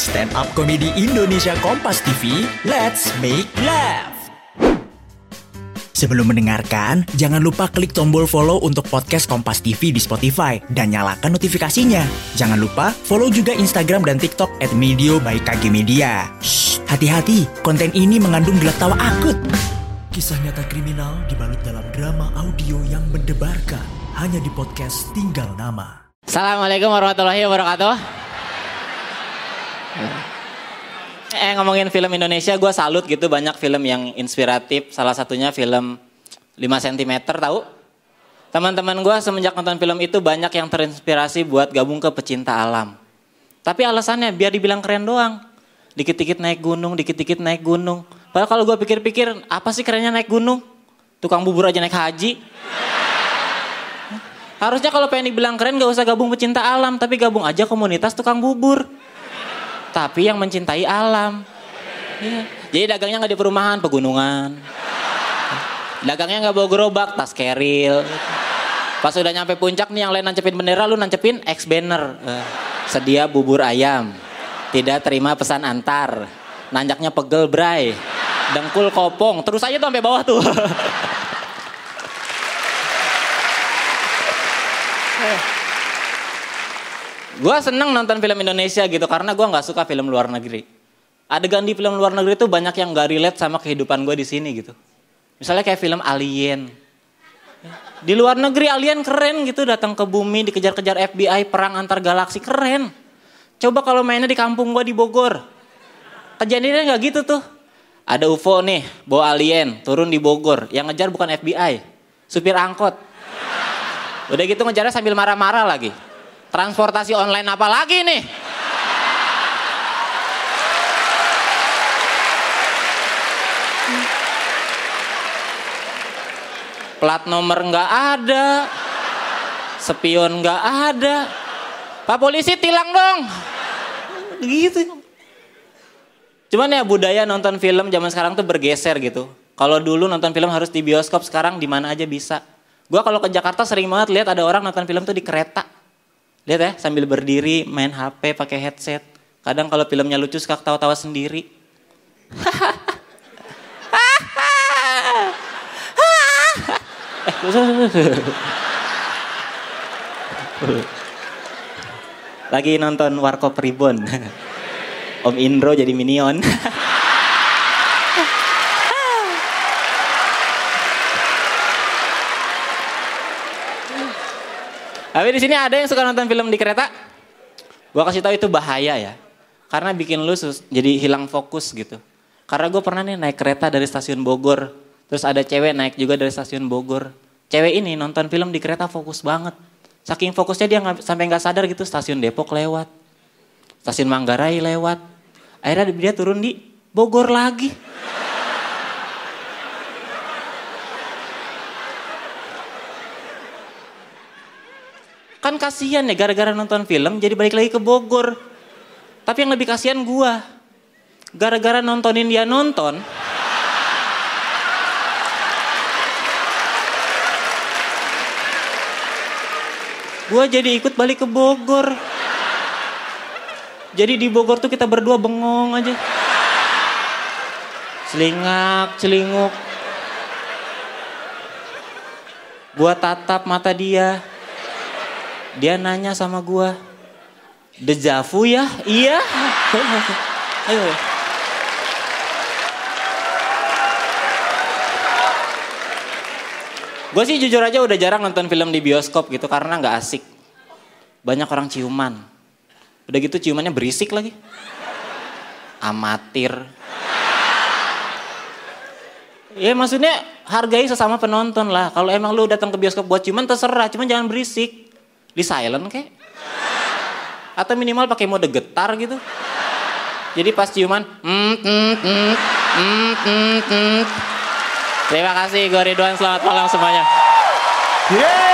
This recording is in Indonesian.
stand up komedi Indonesia Kompas TV. Let's make laugh. Sebelum mendengarkan, jangan lupa klik tombol follow untuk podcast Kompas TV di Spotify dan nyalakan notifikasinya. Jangan lupa follow juga Instagram dan TikTok at Medio by KG Media. Hati-hati, konten ini mengandung gelak tawa akut. Kisah nyata kriminal dibalut dalam drama audio yang mendebarkan hanya di podcast Tinggal Nama. Assalamualaikum warahmatullahi wabarakatuh. Eh ngomongin film Indonesia, gue salut gitu banyak film yang inspiratif. Salah satunya film 5 cm tahu? Teman-teman gue semenjak nonton film itu banyak yang terinspirasi buat gabung ke pecinta alam. Tapi alasannya biar dibilang keren doang. Dikit-dikit naik gunung, dikit-dikit naik gunung. Padahal kalau gue pikir-pikir, apa sih kerennya naik gunung? Tukang bubur aja naik haji. Harusnya kalau pengen dibilang keren gak usah gabung pecinta alam, tapi gabung aja komunitas tukang bubur. Tapi yang mencintai alam. Iya. Jadi dagangnya nggak di perumahan, pegunungan. Dagangnya nggak bawa gerobak, tas keril. Pas udah nyampe puncak nih yang lain nancepin bendera, lu nancepin X banner. Eh, sedia bubur ayam. Tidak terima pesan antar. Nanjaknya pegel bray. Dengkul kopong. Terus aja tuh sampai bawah tuh. Gue seneng nonton film Indonesia gitu karena gue nggak suka film luar negeri. Adegan di film luar negeri itu banyak yang gak relate sama kehidupan gue di sini gitu. Misalnya kayak film Alien. Di luar negeri alien keren gitu datang ke bumi dikejar-kejar FBI perang antar galaksi keren. Coba kalau mainnya di kampung gue di Bogor. Kejadiannya nggak gitu tuh. Ada UFO nih, bawa alien, turun di Bogor. Yang ngejar bukan FBI, supir angkot. Udah gitu ngejarnya sambil marah-marah lagi. Transportasi online apa lagi nih? Plat nomor nggak ada, spion nggak ada. Pak polisi tilang dong. Gitu. Cuman ya budaya nonton film zaman sekarang tuh bergeser gitu. Kalau dulu nonton film harus di bioskop, sekarang di mana aja bisa. Gua kalau ke Jakarta sering banget lihat ada orang nonton film tuh di kereta. Lihat ya, sambil berdiri main HP pakai headset. Kadang kalau filmnya lucu suka ketawa-tawa sendiri. Lagi nonton Warkop Ribbon. Om Indro jadi minion. Tapi di sini ada yang suka nonton film di kereta? Gua kasih tahu itu bahaya ya. Karena bikin lu jadi hilang fokus gitu. Karena gue pernah nih naik kereta dari stasiun Bogor. Terus ada cewek naik juga dari stasiun Bogor. Cewek ini nonton film di kereta fokus banget. Saking fokusnya dia gak, sampai nggak sadar gitu stasiun Depok lewat. Stasiun Manggarai lewat. Akhirnya dia turun di Bogor lagi. Kan kasihan ya gara-gara nonton film jadi balik lagi ke Bogor. Tapi yang lebih kasihan gua. Gara-gara nontonin dia nonton. Gua jadi ikut balik ke Bogor. Jadi di Bogor tuh kita berdua bengong aja. Selingak, celinguk. Gua tatap mata dia. Dia nanya sama gua, Dejavu ya? Iya. Ayo. Gue sih jujur aja udah jarang nonton film di bioskop gitu karena nggak asik. Banyak orang ciuman. Udah gitu ciumannya berisik lagi. Amatir. Ya maksudnya hargai sesama penonton lah. Kalau emang lu datang ke bioskop buat ciuman terserah, cuman jangan berisik. Di silent kek. Atau minimal pakai mode getar gitu. Jadi pas ciuman, mm, mm, mm, mm, mm, mm. Terima kasih gue Ridwan, selamat malam semuanya. Rewi.